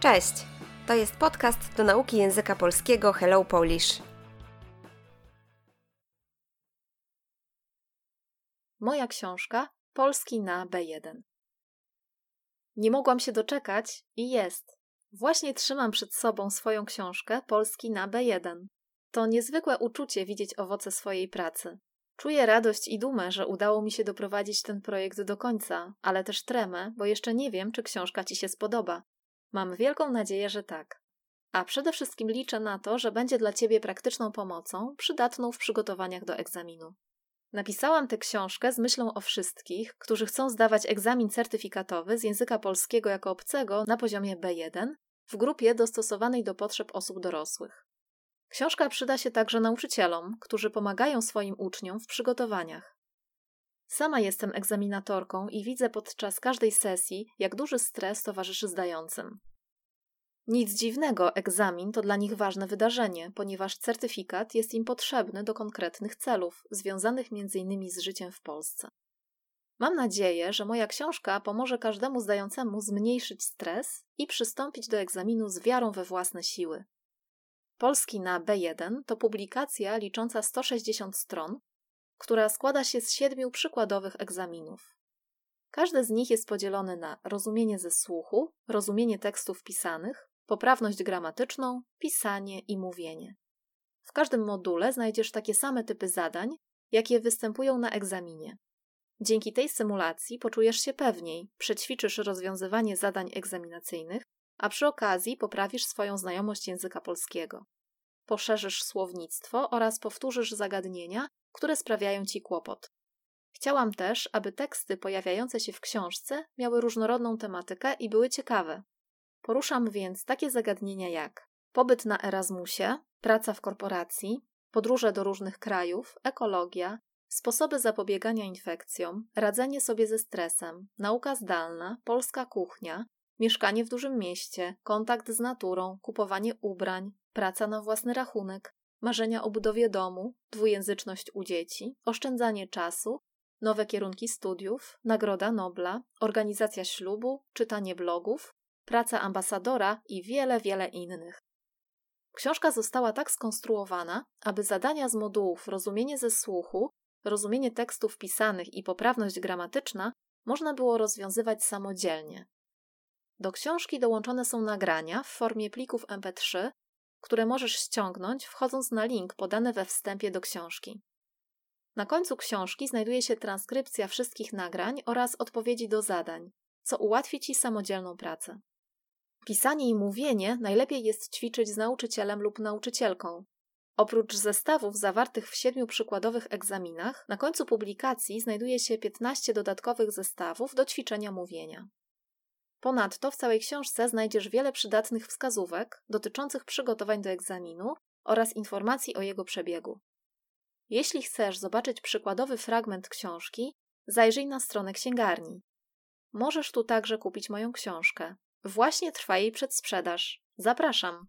Cześć! To jest podcast do nauki języka polskiego Hello Polish. Moja książka Polski na B1. Nie mogłam się doczekać i jest. Właśnie trzymam przed sobą swoją książkę Polski na B1. To niezwykłe uczucie widzieć owoce swojej pracy. Czuję radość i dumę, że udało mi się doprowadzić ten projekt do końca, ale też tremę, bo jeszcze nie wiem, czy książka Ci się spodoba. Mam wielką nadzieję, że tak. A przede wszystkim liczę na to, że będzie dla Ciebie praktyczną pomocą, przydatną w przygotowaniach do egzaminu. Napisałam tę książkę z myślą o wszystkich, którzy chcą zdawać egzamin certyfikatowy z języka polskiego jako obcego na poziomie B1 w grupie dostosowanej do potrzeb osób dorosłych. Książka przyda się także nauczycielom, którzy pomagają swoim uczniom w przygotowaniach. Sama jestem egzaminatorką i widzę podczas każdej sesji, jak duży stres towarzyszy zdającym. Nic dziwnego, egzamin to dla nich ważne wydarzenie, ponieważ certyfikat jest im potrzebny do konkretnych celów, związanych m.in. z życiem w Polsce. Mam nadzieję, że moja książka pomoże każdemu zdającemu zmniejszyć stres i przystąpić do egzaminu z wiarą we własne siły. Polski na B1 to publikacja licząca 160 stron, która składa się z siedmiu przykładowych egzaminów. Każdy z nich jest podzielony na rozumienie ze słuchu, rozumienie tekstów pisanych, poprawność gramatyczną, pisanie i mówienie. W każdym module znajdziesz takie same typy zadań, jakie występują na egzaminie. Dzięki tej symulacji poczujesz się pewniej, przećwiczysz rozwiązywanie zadań egzaminacyjnych, a przy okazji poprawisz swoją znajomość języka polskiego. Poszerzysz słownictwo oraz powtórzysz zagadnienia, które sprawiają ci kłopot. Chciałam też, aby teksty pojawiające się w książce miały różnorodną tematykę i były ciekawe. Poruszam więc takie zagadnienia jak pobyt na Erasmusie, praca w korporacji, podróże do różnych krajów, ekologia, sposoby zapobiegania infekcjom, radzenie sobie ze stresem, nauka zdalna, polska kuchnia, mieszkanie w dużym mieście, kontakt z naturą, kupowanie ubrań, praca na własny rachunek, marzenia o budowie domu, dwujęzyczność u dzieci, oszczędzanie czasu, nowe kierunki studiów, nagroda Nobla, organizacja ślubu, czytanie blogów, praca ambasadora i wiele, wiele innych. Książka została tak skonstruowana, aby zadania z modułów rozumienie ze słuchu, rozumienie tekstów pisanych i poprawność gramatyczna można było rozwiązywać samodzielnie. Do książki dołączone są nagrania w formie plików MP3, które możesz ściągnąć wchodząc na link podany we wstępie do książki. Na końcu książki znajduje się transkrypcja wszystkich nagrań oraz odpowiedzi do zadań, co ułatwi Ci samodzielną pracę. Pisanie i mówienie najlepiej jest ćwiczyć z nauczycielem lub nauczycielką. Oprócz zestawów zawartych w siedmiu przykładowych egzaminach, na końcu publikacji znajduje się 15 dodatkowych zestawów do ćwiczenia mówienia. Ponadto w całej książce znajdziesz wiele przydatnych wskazówek dotyczących przygotowań do egzaminu oraz informacji o jego przebiegu. Jeśli chcesz zobaczyć przykładowy fragment książki, zajrzyj na stronę księgarni. Możesz tu także kupić moją książkę. Właśnie trwa jej przedsprzedaż. Zapraszam.